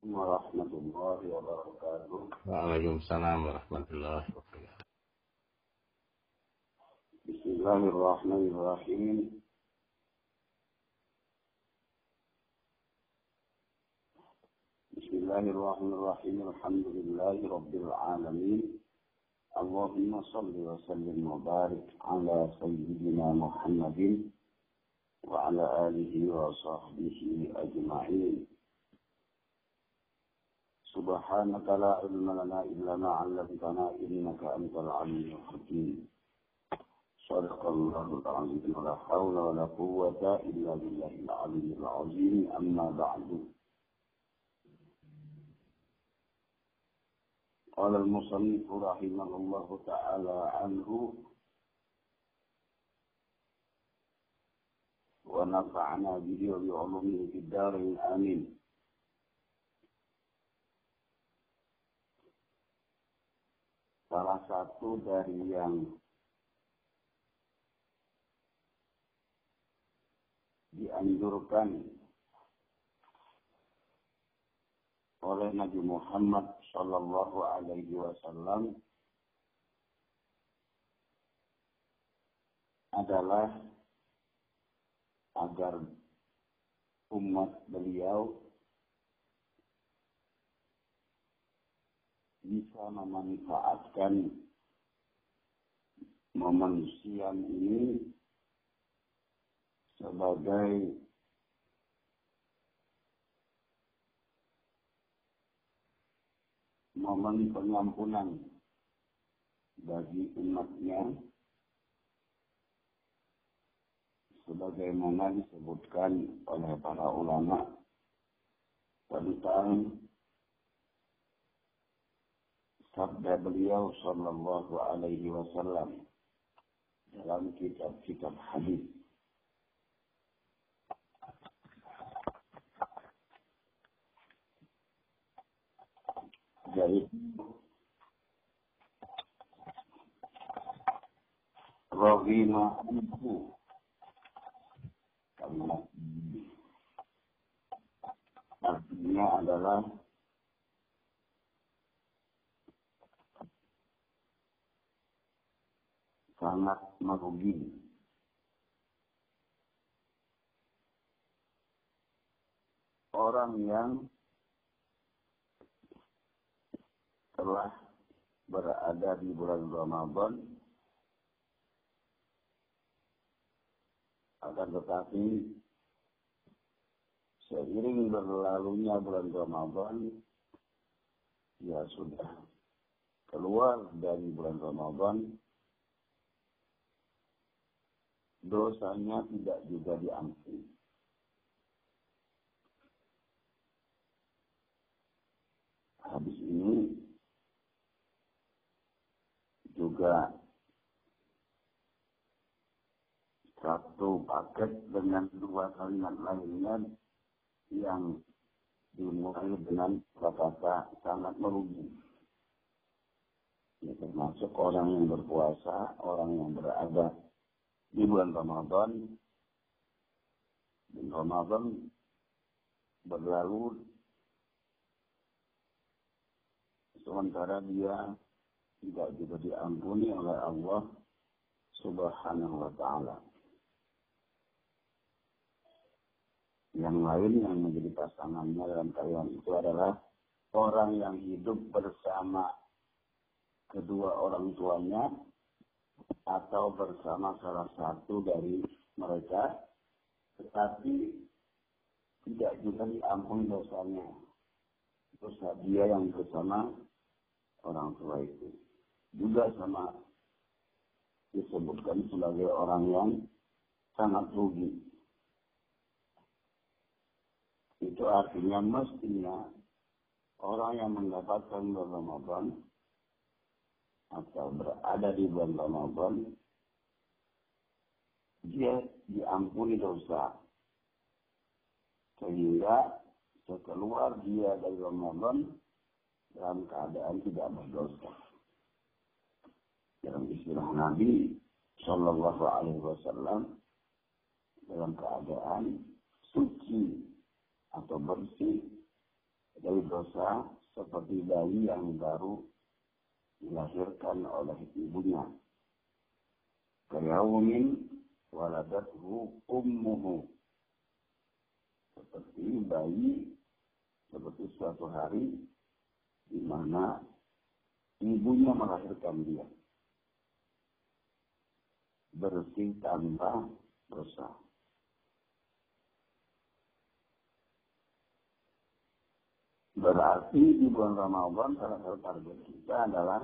ورحمة الله وبركاته. وعليكم السلام ورحمة الله وبركاته. بسم الله الرحمن الرحيم. بسم الله الرحمن الرحيم. الحمد لله رب العالمين. اللهم صل وسلم وبارك على سيدنا محمد وعلى آله وصحبه أجمعين. سبحانك لا علم لنا إلا ما علمتنا إنك أنت العليم الحكيم. صدق الله العظيم. ولا حول ولا قوة إلا بالله العلي العظيم. أما بعد. قال المصنف رحمه الله تعالى عنه ونفعنا به وبعلومه في الدار. آمين. Salah satu dari yang dianjurkan oleh Nabi Muhammad Shallallahu Alaihi Wasallam adalah agar umat beliau bisa memanfaatkan momen siang ini sebagai momen pengampunan bagi umatnya. Sebagaimana disebutkan oleh para ulama tentang sabda beliau sallallahu alaihi wasallam dalam kitab-kitab hadis. Jadi Rohima ibu artinya adalah sangat merugi. Orang yang telah berada di bulan Ramadan akan tetapi seiring berlalunya bulan Ramadan ya sudah keluar dari bulan Ramadan dosanya tidak juga diampuni. Habis ini juga satu paket dengan dua kalimat lainnya yang dimulai dengan kata sangat merugi. Ya, termasuk orang yang berpuasa, orang yang berada di bulan Ramadan dan Ramadan berlalu sementara dia tidak juga diampuni oleh Allah Subhanahu wa taala. Yang lain yang menjadi pasangannya dalam kalian itu adalah orang yang hidup bersama kedua orang tuanya atau bersama salah satu dari mereka, tetapi tidak juga diampuni dosanya. Dosa dia yang bersama orang tua itu. Juga sama disebutkan sebagai orang yang sangat rugi. Itu artinya mestinya orang yang mendapatkan Ramadan atau berada di bulan Ramadan, dia diampuni dosa. Sehingga sekeluar dia dari Ramadan dalam keadaan tidak berdosa. Dalam istilah Nabi Shallallahu Alaihi Wasallam dalam keadaan suci atau bersih dari dosa seperti bayi yang baru dilahirkan oleh ibunya. Kayaumin waladathu ummuhu. Seperti bayi, seperti suatu hari di mana ibunya melahirkan dia. Bersih tanpa dosa. Berarti di bulan Ramadan salah satu target kita adalah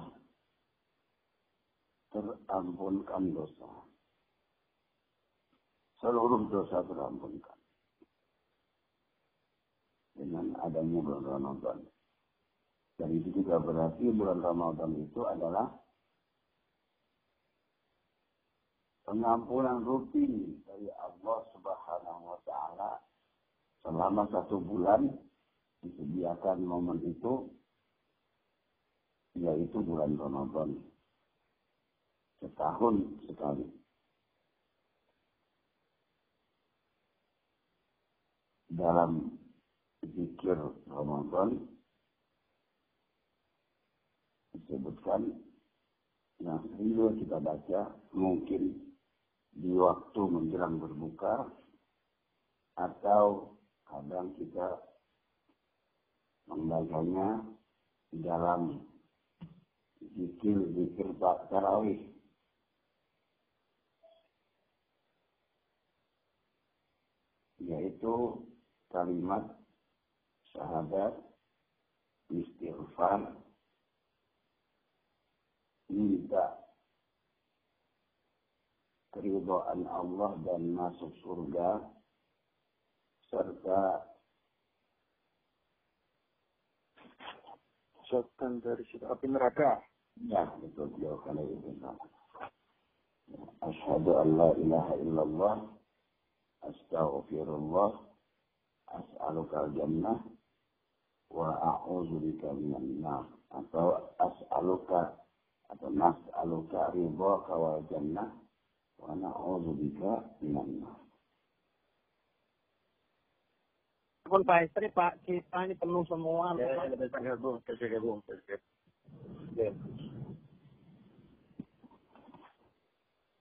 terampunkan dosa. Seluruh dosa terampunkan. Dengan adanya bulan Ramadan. Dan itu juga berarti bulan Ramadan itu adalah pengampunan rutin dari Allah Subhanahu wa taala selama satu bulan disediakan momen itu yaitu bulan Ramadan. Setahun sekali. Dalam zikir Ramadan disebutkan yang sering kita baca mungkin di waktu menjelang berbuka atau kadang kita membacanya dalam zikir-zikir Pak Tarawih. Yaitu kalimat syahadat, istighfar, minta keridhaan Allah dan masuk surga serta dijauhkan dari situ api neraka. Ya, betul jauhkan dari itu. Asyhadu an la ilaha illallah astaghfirullah as'aluka jannah wa a'udzu bika minan nar atau as'aluka atau nas'aluka ridhaka wa jannah wa na'udzu bika minan nar Pun Pak Istri, Pak, kita ini penuh semua. Ya, ya, ya. Ya.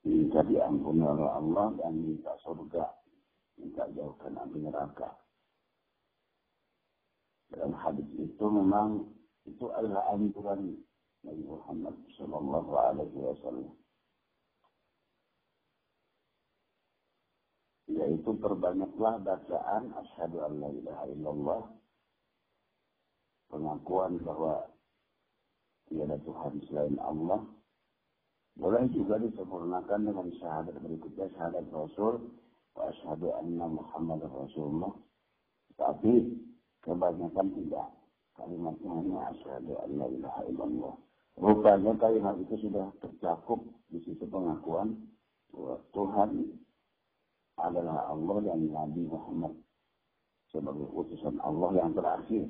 Minta diampuni oleh Allah dan minta surga. Minta jauhkan api neraka. Dalam hadis itu memang itu adalah anjuran Nabi Muhammad Sallallahu Alaihi Wasallam. Yaitu perbanyaklah bacaan asyhadu an la ilaha illallah. Pengakuan bahwa tiada Tuhan selain Allah. Boleh juga disempurnakan dengan syahadat berikutnya syahadat Rasul. Wa asyhadu anna Muhammad Rasulullah. Tapi kebanyakan tidak. Kalimatnya hanya asyhadu an la ilaha illallah. Rupanya kalimat itu sudah tercakup di situ pengakuan bahwa Tuhan adalah Allah dan Nabi Muhammad sebagai utusan Allah yang terakhir.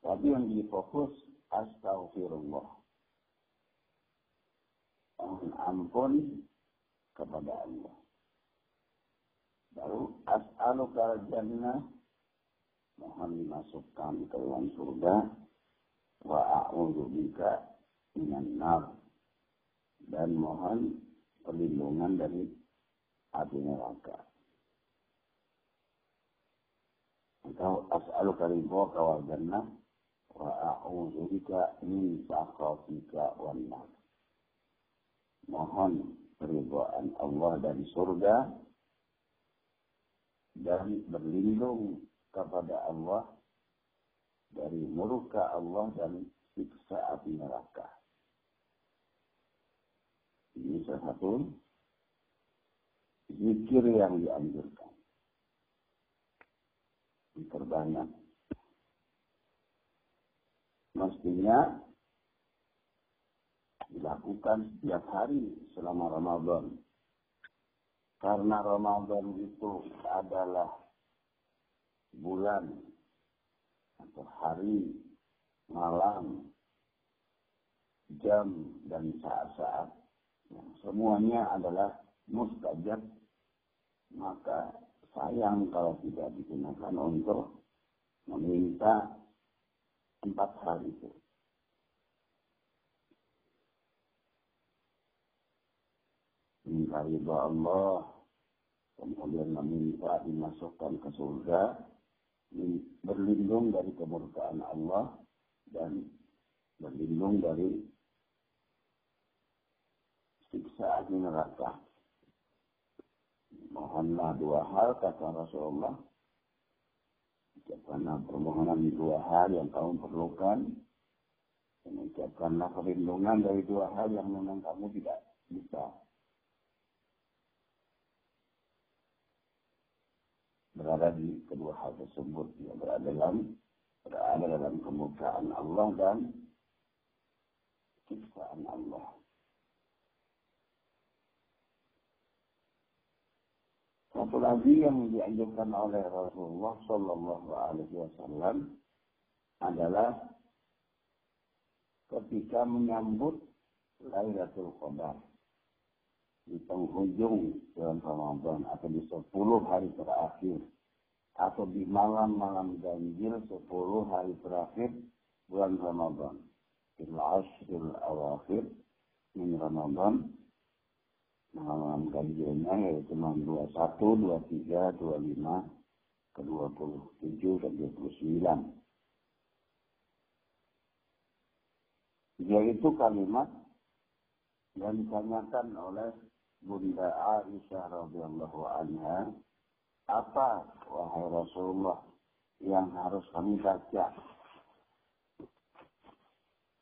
Tapi yang difokus astagfirullah. Mohon ampun kepada Allah. Baru as'aluka jannah mohon dimasukkan ke dalam surga wa a'udzu bika minan nar dan mohon perlindungan dari api neraka. Engkau as'aluka ridhoka wal jannah wa a'udzu bika min sakhatika wan nar. Mohon keridhaan Allah dan surga dan berlindung kepada Allah dari murka Allah dan siksa api neraka. Ini salah satu zikir yang dianjurkan. Diperbanyak. Mestinya dilakukan setiap hari selama Ramadan. Karena Ramadan itu adalah bulan atau hari, malam, jam, dan saat-saat. Semuanya adalah mustajab maka sayang kalau tidak digunakan untuk meminta empat hal itu. Minta ridha Allah, kemudian meminta dimasukkan ke surga, berlindung dari kemurkaan Allah, dan berlindung dari siksaan neraka. Mohonlah dua hal, kata Rasulullah, Ucapkanlah permohonan dua hal yang kamu perlukan. Dan ucapkanlah perlindungan dari dua hal yang memang kamu tidak bisa. Berada di kedua hal tersebut. Ya, berada dalam berada dalam kemukaan Allah dan siksaan Allah. Satu lagi yang dianjurkan oleh Rasulullah Shallallahu Alaihi Wasallam adalah ketika menyambut Lailatul Qadar di penghujung bulan Ramadan atau di sepuluh hari terakhir atau di malam-malam ganjil sepuluh hari terakhir bulan Ramadan. Fil ashril awakhir min Ramadan malam ganjilnya yaitu malam 21, 23, 25, ke 27 dan 29. Yaitu kalimat yang ditanyakan oleh Bunda Aisyah radhiyallahu anha, apa wahai Rasulullah yang harus kami baca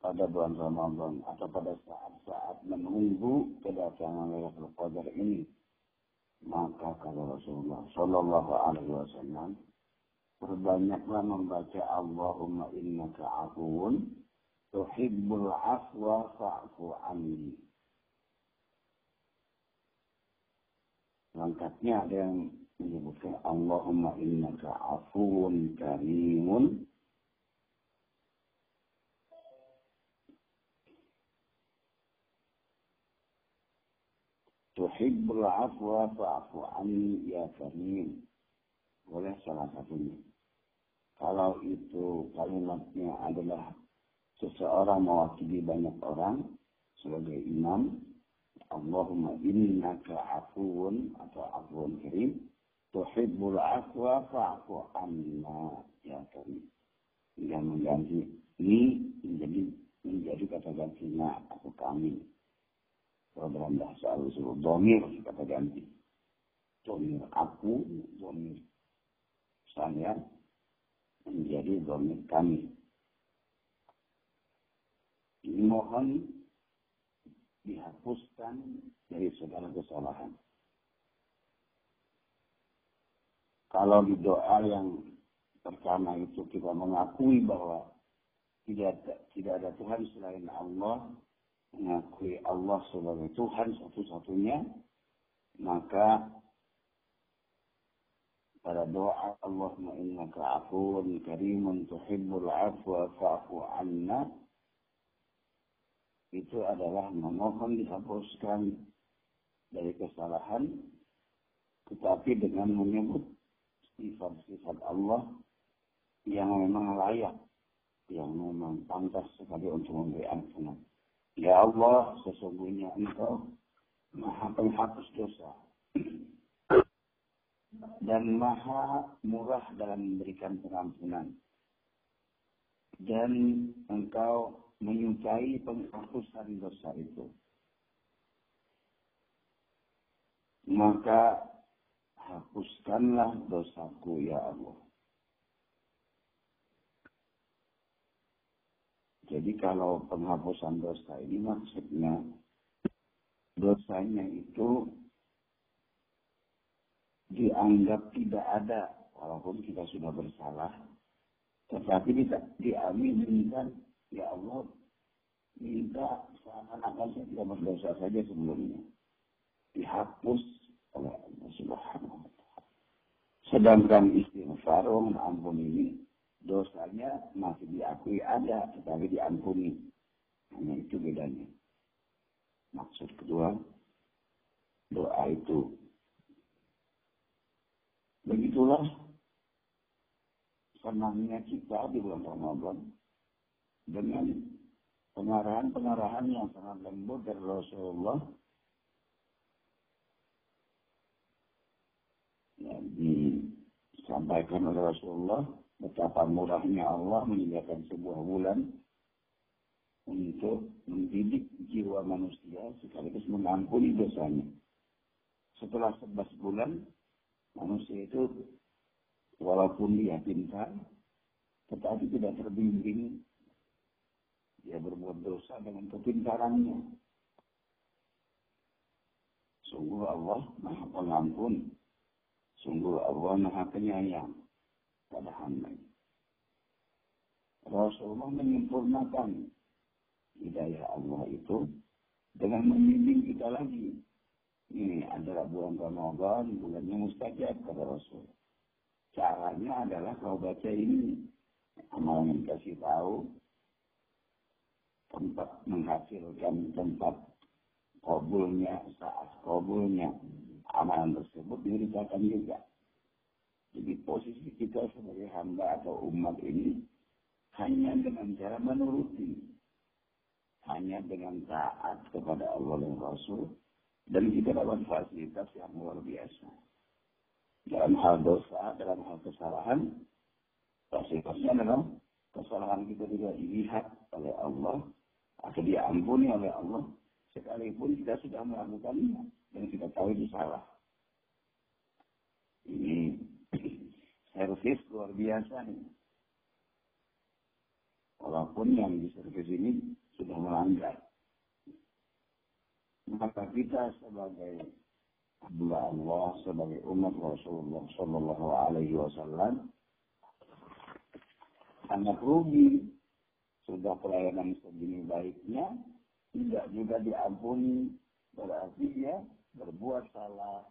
pada bulan Ramadan atau pada saat-saat menunggu kedatangan Lailatul Qadar ini. Maka kalau Rasulullah Shallallahu Alaihi Wasallam berbanyaklah membaca Allahumma innaka afuun tuhibbul afwa fa'fu anni. Lengkapnya ada yang menyebutkan Allahumma innaka afuun karimun tuhibbul afwa fa'fu anni ya karim. Boleh salah satunya. Kalau itu kalimatnya adalah seseorang mewakili banyak orang sebagai imam, Allahumma innaka afuun atau afuun karim, tuhibbul afwa fa'fu anna ya karim. Hingga mengganti ini menjadi menjadi kata gantinya atau kami kalau dalam bahasa domir, kata ganti. Domir aku, domir saya, menjadi domir kami. Mohon dihapuskan dari segala kesalahan. Kalau di doa yang pertama itu kita mengakui bahwa tidak tidak ada Tuhan selain Allah, mengakui Allah sebagai Tuhan satu-satunya, maka pada doa Allahumma innaka afuun karimun tuhibbul afwa fa'fu anna itu adalah memohon dihapuskan dari kesalahan tetapi dengan menyebut sifat-sifat Allah yang memang layak yang memang pantas sekali untuk memberi ampunan. Ya Allah, sesungguhnya Engkau Maha penghapus dosa dan Maha murah dalam memberikan pengampunan. Dan Engkau menyukai penghapusan dosa itu. Maka hapuskanlah dosaku ya Allah. Jadi kalau penghapusan dosa ini maksudnya dosanya itu dianggap tidak ada walaupun kita sudah bersalah tetapi tidak diaminkan ya Allah minta seakan-akan saya tidak berdosa saja sebelumnya dihapus oleh Allah Subhanahu wa taala. Sedangkan istighfar ampun ini dosanya masih diakui ada, tetapi diampuni. Hanya itu bedanya. Maksud kedua, doa itu. Begitulah senangnya kita di bulan Ramadan dengan pengarahan-pengarahan yang sangat lembut dari Rasulullah yang disampaikan oleh Rasulullah betapa murahnya Allah menyediakan sebuah bulan untuk mendidik jiwa manusia sekaligus mengampuni dosanya. Setelah 11 bulan, manusia itu walaupun dia pintar, tetapi tidak terbimbing. Dia berbuat dosa dengan kepintarannya. Sungguh Allah maha pengampun. Sungguh Allah maha penyayang pada hamba. Rasulullah menyempurnakan hidayah Allah itu dengan membimbing kita lagi. Ini adalah bulan Ramadan, bulannya mustajab kata Rasul. Caranya adalah kau baca ini. Amal yang kasih tahu tempat menghasilkan tempat kabulnya saat kabulnya amalan tersebut diberitakan juga. Jadi posisi kita sebagai hamba atau umat ini hanya dengan cara menuruti, hanya dengan taat kepada Allah dan Rasul, dan kita dapat fasilitas yang luar biasa. Dalam hal dosa, dalam hal kesalahan, fasilitasnya adalah kesalahan kita tidak dilihat oleh Allah, atau diampuni oleh Allah, sekalipun kita sudah melakukannya, dan kita tahu itu salah. Ini servis luar biasa nih. Walaupun yang di servis ini sudah melanggar. Maka kita sebagai hamba Allah, sebagai umat Rasulullah Sallallahu Alaihi Wasallam, sangat rugi. Sudah pelayanan segini baiknya, tidak juga diampuni. Berarti dia berbuat salah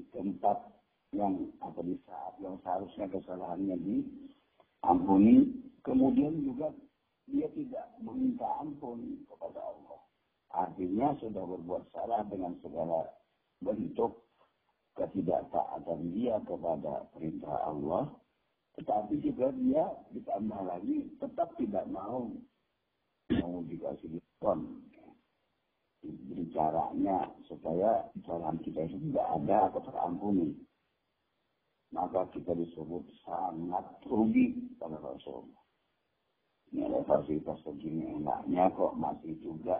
di tempat yang atau di saat yang seharusnya kesalahannya diampuni, kemudian juga dia tidak meminta ampun kepada Allah. Artinya sudah berbuat salah dengan segala bentuk ketidaktaatan dia kepada perintah Allah, tetapi juga dia ditambah lagi tetap tidak mau mau dikasih diskon caranya supaya kesalahan kita itu tidak ada atau terampuni maka kita disebut sangat rugi pada Rasulullah. Ini ada fasilitas begini enaknya kok masih juga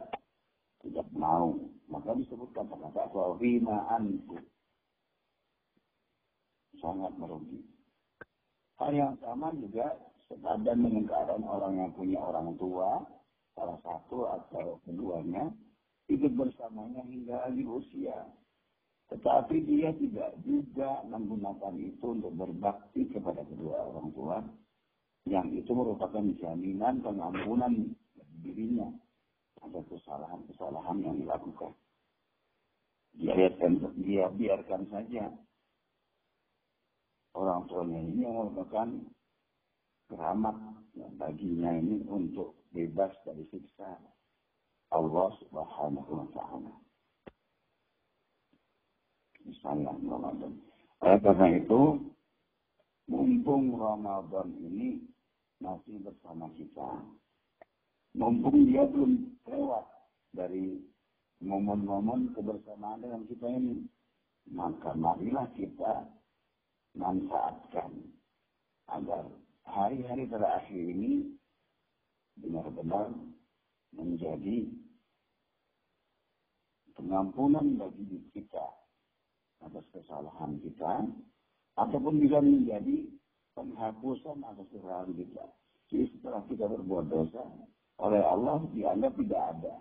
tidak mau. Maka disebut kata-kata wafina anku. Sangat merugi. Hal yang sama juga sepadan dengan keadaan orang yang punya orang tua, salah satu atau keduanya, hidup bersamanya hingga akhir usia. Tetapi dia tidak juga menggunakan itu untuk berbakti kepada kedua orang tua. Yang itu merupakan jaminan pengampunan dirinya. Ada kesalahan-kesalahan yang dilakukan. Dia, biarkan, dia biarkan saja orang tuanya ini yang merupakan keramat baginya ini untuk bebas dari siksa Allah subhanahu wa ta'ala misalnya Ramadan. Oleh karena itu, mumpung Ramadan ini masih bersama kita, mumpung dia belum lewat dari momen-momen kebersamaan dengan kita ini, maka marilah kita manfaatkan agar hari-hari terakhir ini benar-benar menjadi pengampunan bagi kita atas kesalahan kita, ataupun bisa menjadi penghapusan atas kesalahan kita. Jadi setelah kita berbuat dosa, oleh Allah dianggap tidak ada.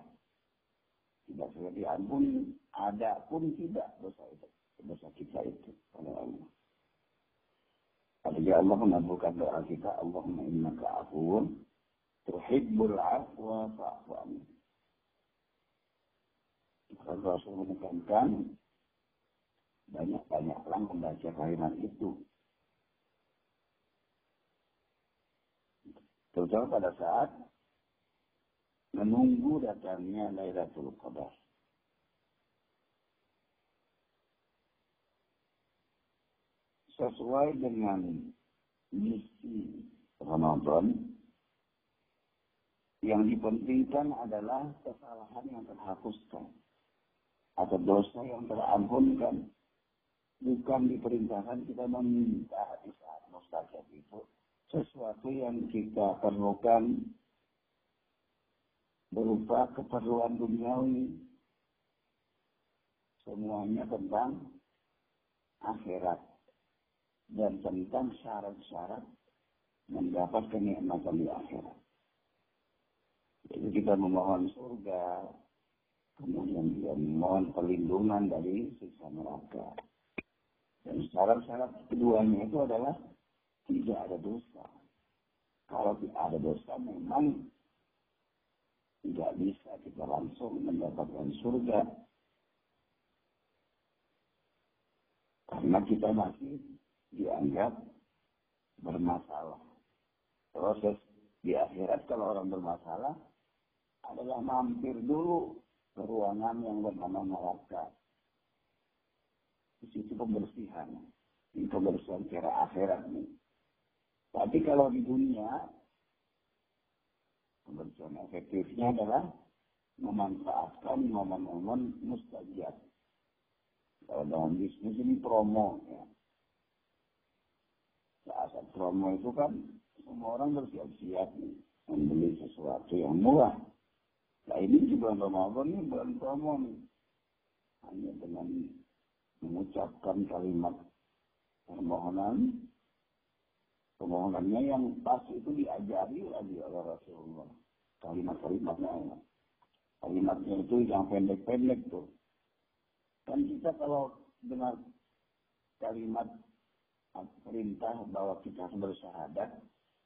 Tidak segera diampuni, ada pun tidak dosa itu. Dosa kita itu oleh Allah. Apabila Allah mengabulkan doa kita, Allahumma innaka afuun, tuhibbul afwa fa'fu amin. Rasul menekankan banyak-banyaklah membaca kalimat itu. Terutama pada saat menunggu datangnya Lailatul Qadar. Sesuai dengan misi Ramadan yang dipentingkan adalah kesalahan yang terhapuskan atau dosa yang terampunkan. Bukan diperintahkan kita meminta di saat mustajab itu sesuatu yang kita perlukan berupa keperluan duniawi. Semuanya tentang akhirat dan tentang syarat-syarat mendapat kenikmatan di akhirat. Jadi kita memohon surga, kemudian dia memohon perlindungan dari siksa neraka. Syarat-syarat keduanya itu adalah tidak ada dosa. Kalau tidak ada dosa memang tidak bisa kita langsung mendapatkan surga. Karena kita masih dianggap bermasalah. Proses di akhirat kalau orang bermasalah adalah mampir dulu ke ruangan yang bernama neraka. Di situ pembersihan. Ini pembersihan secara akhirat nih. Tapi kalau di dunia, pembersihan efektifnya adalah memanfaatkan momen-momen mustajab. Kalau dalam bisnis ini promo ya. Saat promo itu kan semua orang bersiap-siap nih membeli sesuatu yang murah. Nah ini di bulan Ramadan ini bulan promo nih. Hanya dengan mengucapkan kalimat permohonan, permohonannya yang pas itu diajari lagi oleh Rasulullah. Kalimat-kalimatnya. Kalimatnya itu yang pendek-pendek tuh. Kan kita kalau dengar kalimat perintah bahwa kita harus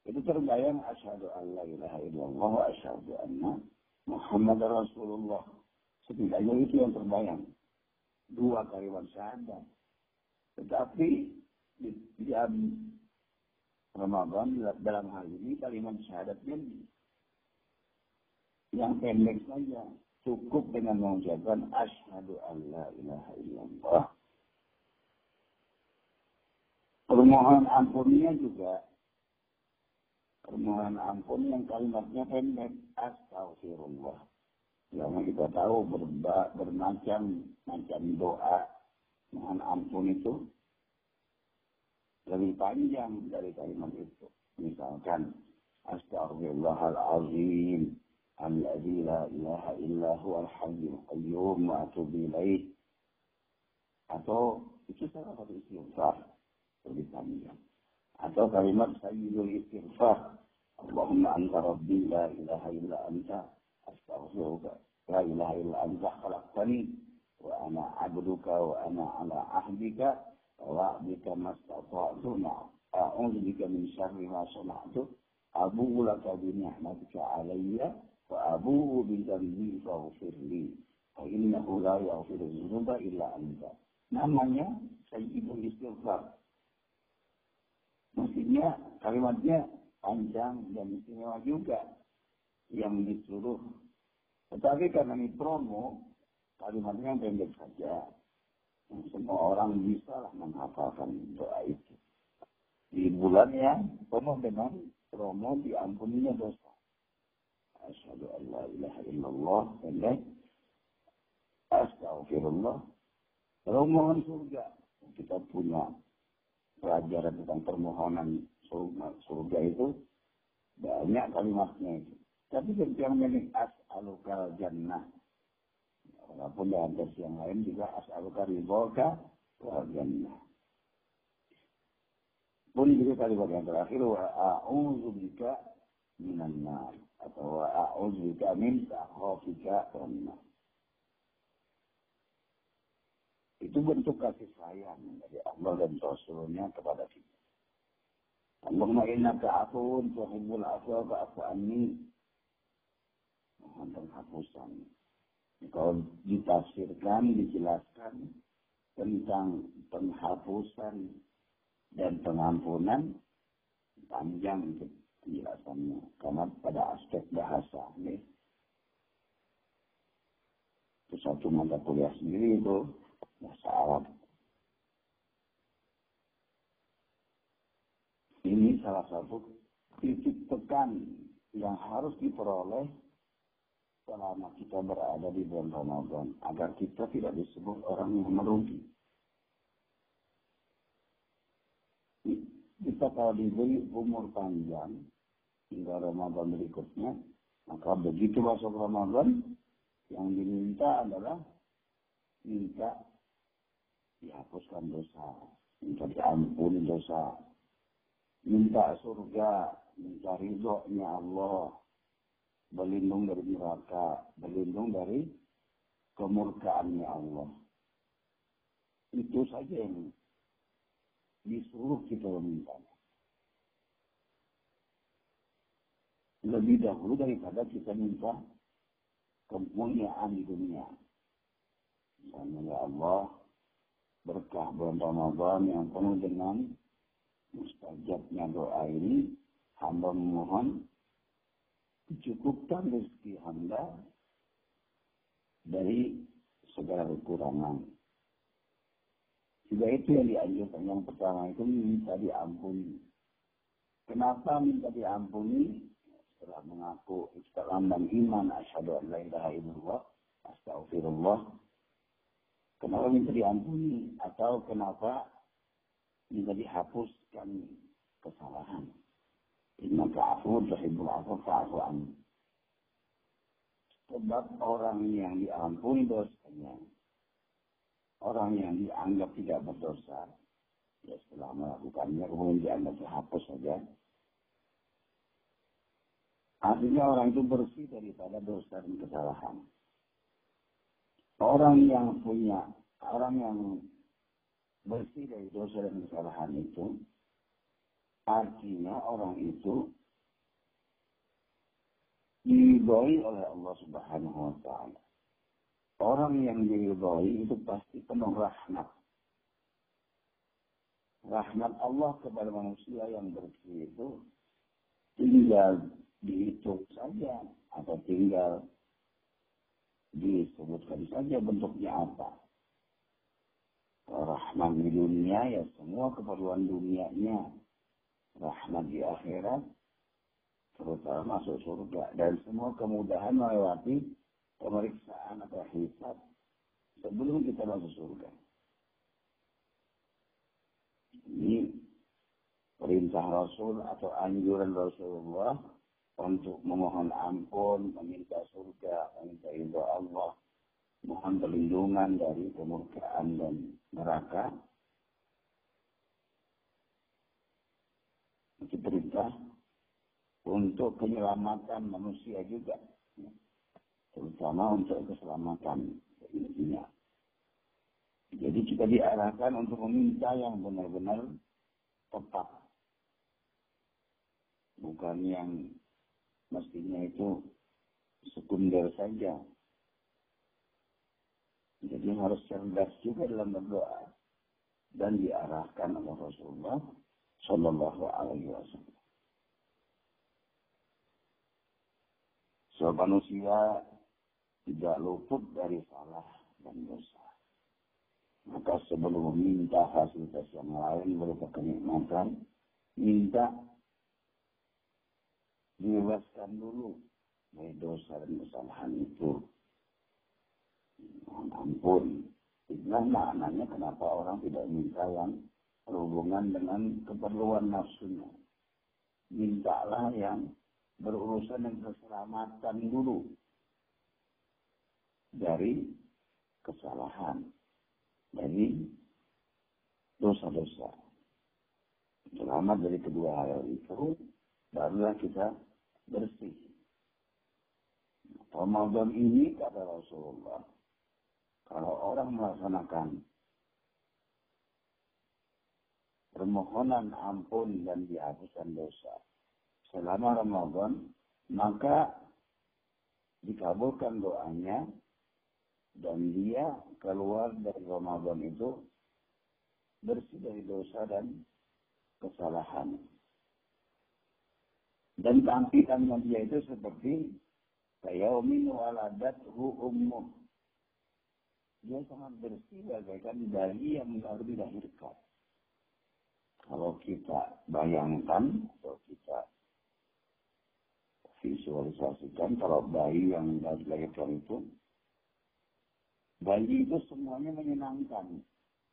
itu terbayang asyhadu an la ilaha illallah wa asyhadu anna Muhammad Rasulullah. Setidaknya itu yang terbayang. Dua kalimat syahadat. Tetapi di, di Ramadan dalam hal ini kalimat syahadatnya yang pendek saja cukup dengan mengucapkan asyhadu an la ilaha illallah. Permohonan ampunnya juga permohonan ampun yang kalimatnya pendek astagfirullah yang kita tahu berba, bermacam macam doa mohon ampun itu lebih panjang dari kalimat itu. Misalkan astagfirullahalazim alladzi la ilaha illa huwal hayyul qayyum wa atubu atau itu salah satu istighfar lebih panjang. Atau kalimat sayyidul istighfar Allahumma anta rabbi la ilaha illa anta astaghfiruka la ilaha illa anta khalaqtani wa ana abduka wa ana ala ahdika sana'tu. Abu'u laka bi ni'matika alayya wa abu'u bi dhanbi faghfir li. Fa innahu la yaghfiru dzunuba illa anta. Namanya sayyidul istighfar. Mestinya kalimatnya panjang dan istimewa juga yang disuruh. Tetapi karena ini promo, kalimatnya pendek saja. Semua orang bisa menghafalkan doa itu. Di bulan yang penuh dengan promo diampuninya dosa. Asyhadu an la ilaha illallah pendek. Astagfirullah. Mohon surga, kita punya pelajaran tentang permohonan surga, surga itu banyak kalimatnya itu. Tapi yang penting as'alukal jannah. Walaupun dalam versi yang lain juga as'alukal ridhoka wal jannah. Pun juga kalimat yang terakhir wa a'udzubika minan nar atau wa a'udzubika min takhafika wan nar. Itu bentuk kasih sayang dari Allah dan Rasulnya kepada kita. Allahumma innaka afuun tuhibbul afwa fa'fu anni. Mohon penghapusan. Kalau ditafsirkan, dijelaskan tentang penghapusan dan pengampunan, panjang penjelasannya. Karena pada aspek bahasa ini, itu satu mata kuliah sendiri itu bahasa Arab. Ini salah satu titik tekan yang harus diperoleh selama kita berada di bulan Ramadan agar kita tidak disebut orang yang merugi. Kita kalau diberi umur panjang hingga Ramadan berikutnya, maka begitu masuk Ramadan, yang diminta adalah minta dihapuskan dosa, minta diampuni dosa, minta surga, minta ridhonya Allah, berlindung dari neraka, berlindung dari kemurkaannya Allah. Itu saja yang disuruh kita meminta. Lebih dahulu daripada kita minta kemuliaan di dunia. Misalnya ya Allah, berkah bulan Ramadan yang penuh dengan mustajabnya doa ini, hamba memohon dicukupkan rezeki hamba dari segala kekurangan. Juga itu yang dianjurkan. Yang pertama itu minta diampuni. Kenapa minta diampuni? Setelah mengaku dan iman, asyhadu an la ilaha illallah, astagfirullah. Kenapa minta diampuni? Atau kenapa minta dihapuskan kesalahan? Inna ka'afu tuhibbul afu fa'afu an. Sebab orang yang diampuni dosanya, orang yang dianggap tidak berdosa, ya setelah melakukannya kemudian dianggap terhapus saja. Artinya orang itu bersih daripada dosa dan kesalahan. Orang yang punya, orang yang bersih dari dosa dan kesalahan itu, artinya orang itu diridhoi oleh Allah Subhanahu wa taala. Orang yang diridhoi itu pasti penuh rahmat. Rahmat Allah kepada manusia yang bersih itu tinggal dihitung saja atau tinggal disebutkan saja bentuknya apa. Rahmat di dunia ya semua keperluan dunianya. Rahmat di akhirat terutama masuk surga dan semua kemudahan melewati pemeriksaan atau hisab sebelum kita masuk surga. Ini perintah Rasul atau anjuran Rasulullah untuk memohon ampun, meminta surga, meminta ridho Allah, mohon perlindungan dari kemurkaan dan neraka. Perintah untuk penyelamatan manusia juga. Terutama untuk keselamatan dunia. Jadi kita diarahkan untuk meminta yang benar-benar tepat. Bukan yang mestinya itu sekunder saja. Jadi harus cerdas juga dalam berdoa dan diarahkan oleh Rasulullah Shallallahu Alaihi Wasallam. So manusia tidak luput dari salah dan dosa. Maka sebelum meminta fasilitas yang lain berupa kenikmatan, minta dibebaskan dulu dari dosa dan kesalahan itu. Mohon ampun. Itulah maknanya kenapa orang tidak minta yang berhubungan dengan keperluan nafsunya. Mintalah yang berurusan dengan keselamatan dulu dari kesalahan, dari dosa-dosa. Selamat dari kedua hal itu, barulah kita bersih. Ramadan ini kata Rasulullah, kalau orang melaksanakan permohonan ampun dan dihapuskan dosa selama Ramadan, maka dikabulkan doanya dan dia keluar dari Ramadan itu bersih dari dosa dan kesalahan. Dan tampilannya dia itu seperti Kayaumin waladathu ummuh. Dia sangat bersih bagaikan bayi yang baru dilahirkan. Kalau kita bayangkan atau kita visualisasikan kalau bayi yang dilahirkan itu bayi itu semuanya menyenangkan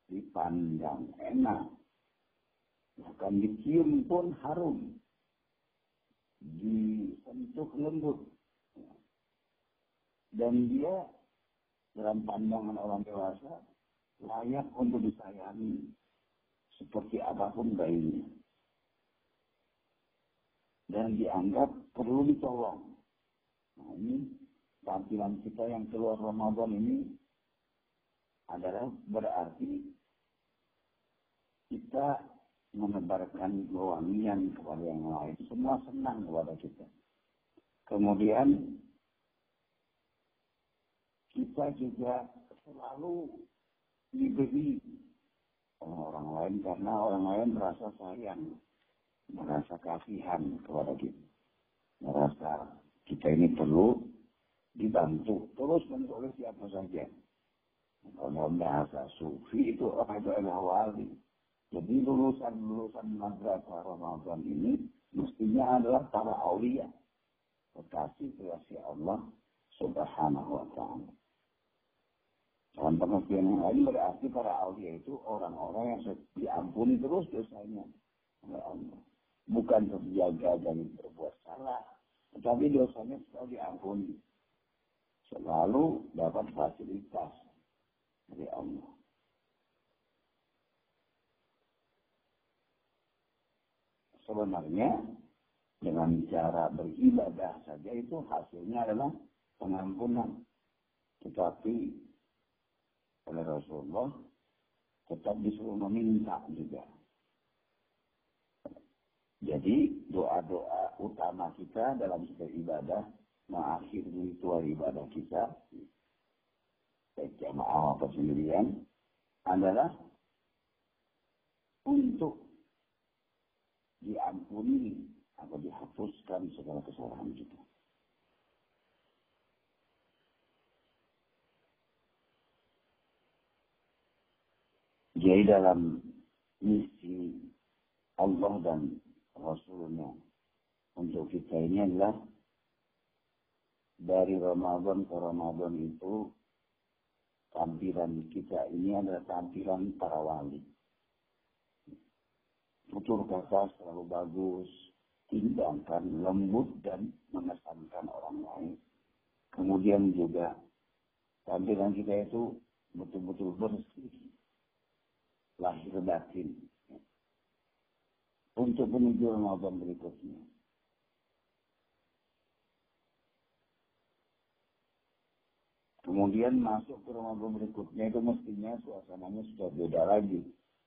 dipandang enak. Bahkan dicium pun harum. Disentuh lembut. Dan dia dalam pandangan orang dewasa layak untuk disayangi seperti apa pun bayinya. Dan dianggap perlu ditolong. Nah ini tampilan kita yang keluar Ramadan ini adalah berarti kita menebarkan kewangian kepada yang lain. Semua senang kepada kita. Kemudian kita juga selalu diberi orang lain karena orang lain merasa sayang, merasa kasihan kepada kita. Merasa kita ini perlu dibantu terus oleh siapa saja. Kalau bahasa sufi itu orang itu adalah wali. Jadi lulusan-lulusan madrasah Ramadan ini mestinya adalah para aulia. Kekasih kekasih Allah subhanahu wa ta'ala. Dalam pengertian yang lain berarti para aulia itu orang-orang yang diampuni terus dosanya oleh Allah. Bukan terjaga dari berbuat salah, tetapi dosanya selalu diampuni. Selalu dapat fasilitas dari Allah. Sebenarnya dengan cara beribadah saja itu hasilnya adalah pengampunan. Tetapi oleh Rasulullah tetap disuruh meminta juga. Jadi doa-doa utama kita dalam setiap ibadah mengakhiri ritual ibadah kita baik jamaah atau sendirian adalah untuk diampuni atau dihapuskan segala kesalahan kita. Jadi dalam misi Allah dan Rasulnya untuk kita ini adalah dari Ramadan ke Ramadan itu tampilan kita ini adalah tampilan para wali. Tutur kata selalu bagus, tindakan lembut dan mengesankan orang lain. Kemudian juga tampilan kita itu betul-betul bersih lahir batin untuk menuju Ramadan berikutnya. Kemudian masuk ke Ramadan berikutnya itu mestinya suasananya sudah beda lagi.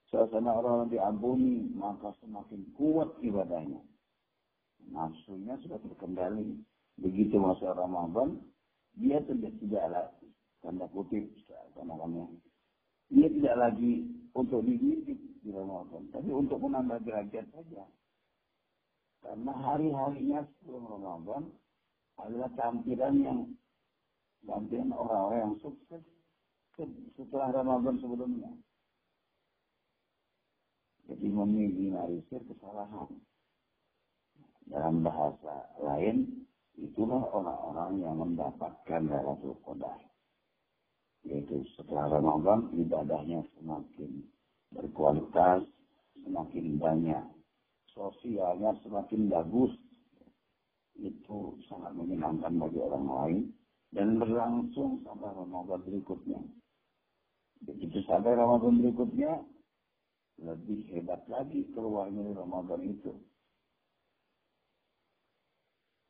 Suasana orang yang diampuni, maka semakin kuat ibadahnya. Nafsunya sudah terkendali. Begitu masuk Ramadan, dia tidak tidak lagi tanda kutip namanya dia tidak lagi untuk dididik di Ramadan, tapi untuk menambah derajat saja. Karena hari-harinya sebelum Ramadan adalah tampilan yang tampilan orang-orang yang sukses setelah Ramadan sebelumnya. Jadi meminimalisir kesalahan. Dalam bahasa lain, itulah orang-orang yang mendapatkan Lailatul Qadar yaitu setelah Ramadan ibadahnya semakin berkualitas, semakin banyak, sosialnya semakin bagus, itu sangat menyenangkan bagi orang lain dan berlangsung sampai Ramadan berikutnya. Begitu sampai Ramadan berikutnya, lebih hebat lagi keluarnya Ramadan itu.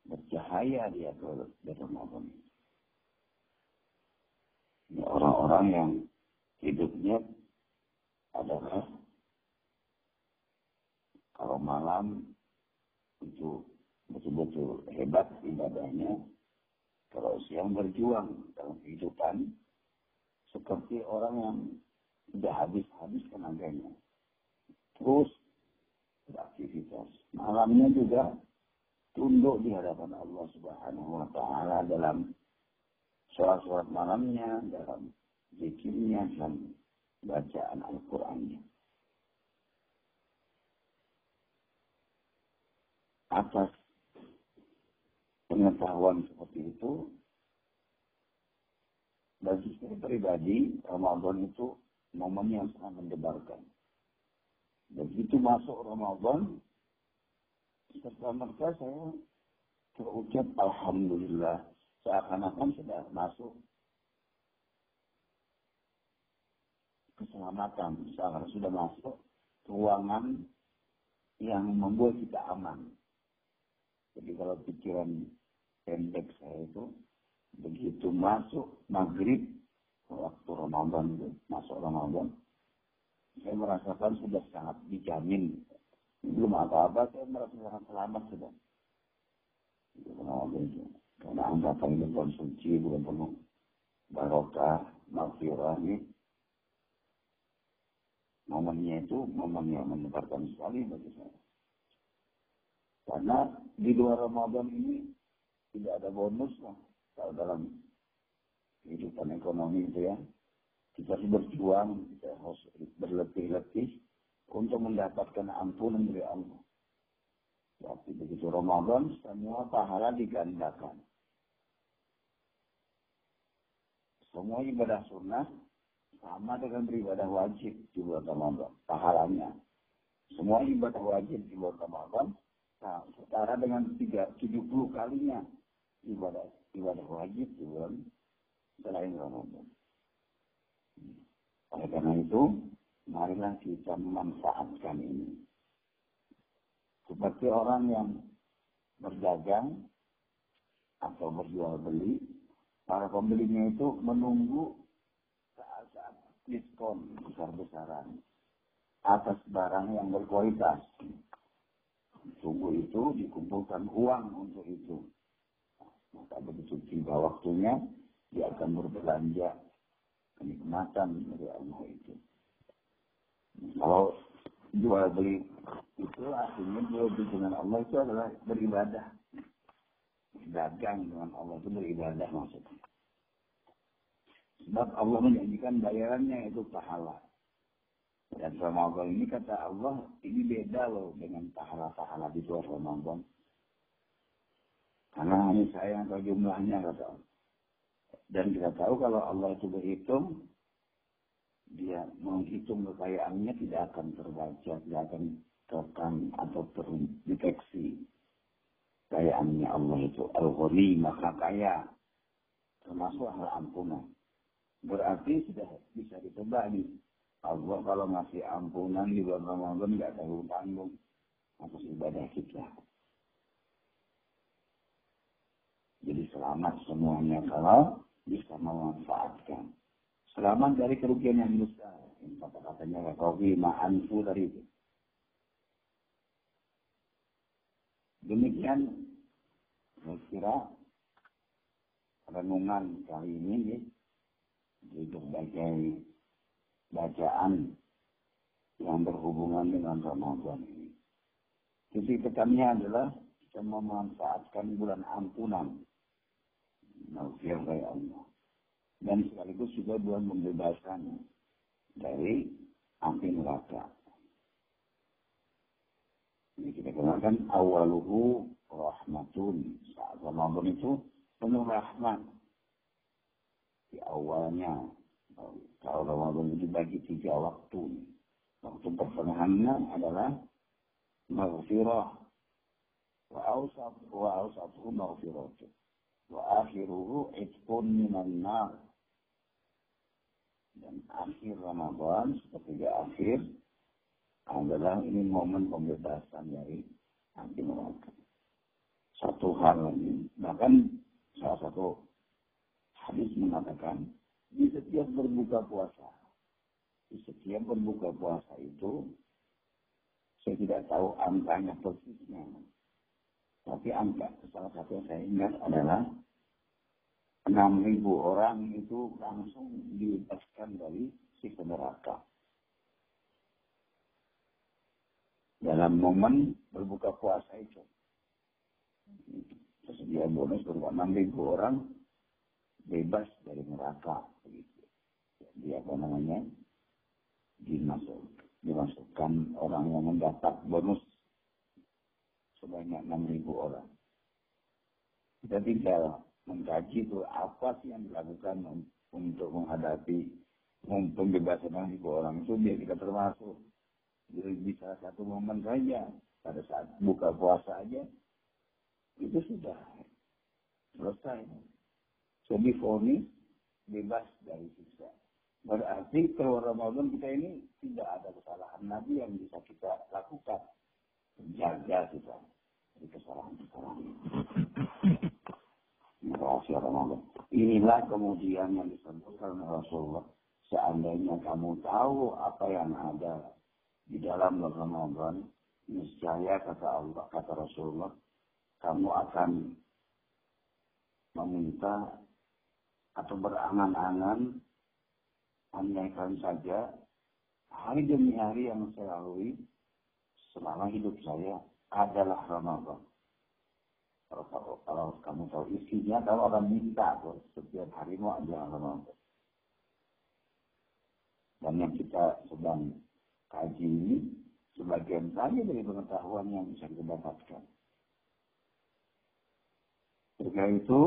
Bercahaya dia ke Ramadan itu orang-orang yang hidupnya adalah kalau malam itu betul-betul hebat ibadahnya, kalau siang berjuang dalam kehidupan seperti orang yang sudah habis-habis tenaganya. Terus beraktivitas. Malamnya juga tunduk di hadapan Allah Subhanahu wa taala dalam sholat-sholat malamnya, dalam zikirnya, dan bacaan Al-Qur'annya. atas pengetahuan seperti itu, bagi saya pribadi, Ramadan itu momen yang sangat mendebarkan. Begitu masuk Ramadan, serta merta saya terucap Alhamdulillah. Seakan-akan sudah masuk keselamatan. Seakan sudah masuk ruangan yang membuat kita aman. Jadi kalau pikiran pendek saya itu, begitu masuk maghrib, waktu Ramadan itu, masuk Ramadan, saya merasakan sudah sangat dijamin. Belum apa-apa, saya merasa sangat selamat sudah. Itu. Karena ini bukan suci, bukan penuh barokah, maghfirah ini. Momennya itu momen yang menyebarkan sekali bagi saya. Karena di luar Ramadan ini tidak ada bonus lah. Kalau dalam kehidupan ekonomi itu ya. Kita harus berjuang, kita harus berletih-letih untuk mendapatkan ampunan dari Allah. Tapi begitu Ramadan, semua pahala digandakan. Semua ibadah sunnah sama dengan beribadah wajib di bulan Ramadan. Pahalanya. Semua ibadah wajib di bulan Ramadan Nah, setara dengan tiga, 70 kalinya ibadah ibadah wajib di bulan selain Ramadan. Oleh karena itu, marilah kita memanfaatkan ini. Seperti orang yang berdagang atau berjual beli, para pembelinya itu menunggu saat-saat diskon besar-besaran atas barang yang berkualitas. Tunggu itu dikumpulkan uang untuk itu. Maka begitu tiba waktunya, dia akan berbelanja kenikmatan dari Allah itu. Kalau jual beli itu artinya jual beli dengan Allah itu adalah beribadah. Dagang dengan Allah itu beribadah maksudnya. Sebab Allah menjanjikan bayarannya itu pahala. Dan Ramadan ini kata Allah, ini beda loh dengan pahala-pahala di luar Ramadan. Karena hanya saya yang tahu jumlahnya kata Allah. Dan kita tahu kalau Allah itu berhitung, dia menghitung kekayaannya tidak akan terbaca, tidak akan terekam atau terdeteksi. Kekayaannya Allah itu al-ghani, maka kaya. Termasuk hal ampunan. Berarti sudah bisa ditebak nih Allah kalau ngasih ampunan di bulan Ramadan nggak tanggung tanggung atas ibadah kita. Jadi selamat semuanya kalau bisa memanfaatkan. Selamat dari kerugian yang besar. Kata-katanya Rakowi ma'anfu dari itu. Demikian saya kira renungan kali ini di berbagai bacaan yang berhubungan dengan Ramadan ini. Titik tekannya adalah kita memanfaatkan bulan ampunan. Maghfir dari Allah. Dan sekaligus juga bulan pembebasan dari api neraka. Ini kita kenalkan awaluhu rahmatun. Saat Ramadan itu penuh rahmat. Di awalnya kalau Ramadan itu dibagi tiga waktu. Waktu pertengahannya adalah maghfirah. Wa awsat wa awsatuhu maghfiratu. Wa akhiruhu itqun minan nar. Dan akhir Ramadan, seperti akhir, adalah ini momen pembebasan dari api neraka. Satu hal ini, bahkan salah satu hadis mengatakan, di setiap berbuka puasa. Di setiap berbuka puasa itu, saya tidak tahu angkanya persisnya. Tapi angka salah satu yang saya ingat adalah 6.000 orang itu langsung dibebaskan dari siksa neraka. Dalam momen berbuka puasa itu. Tersedia bonus berupa 6.000 orang bebas dari neraka begitu. Jadi apa namanya? Dimasuk, dimasukkan orang yang mendapat bonus sebanyak 6.000 orang. Kita tinggal mengkaji itu apa sih yang dilakukan untuk menghadapi pembebasan 6.000 orang itu biar kita termasuk. Jadi bisa satu momen saja pada saat buka puasa aja itu sudah selesai. Jadi fonis bebas dari siksa. Berarti keluar Ramadan kita ini tidak ada kesalahan Nabi yang bisa kita lakukan. Jaga kita dari kesalahan-kesalahan. Rahasia Ramadan. Inilah kemudian yang disebutkan Rasulullah. Seandainya kamu tahu apa yang ada di dalam Ramadan, niscaya kata Allah, kata Rasulullah, kamu akan meminta atau berangan-angan andaikan saja hari demi hari yang saya lalui selama hidup saya adalah Ramadan. Kalau, kalau, kalau kamu tahu isinya, kalau orang minta tuh, setiap hari mau adalah Ramadan. Dan yang kita sedang kaji sebagian saja dari pengetahuan yang bisa kita dapatkan. Oleh itu,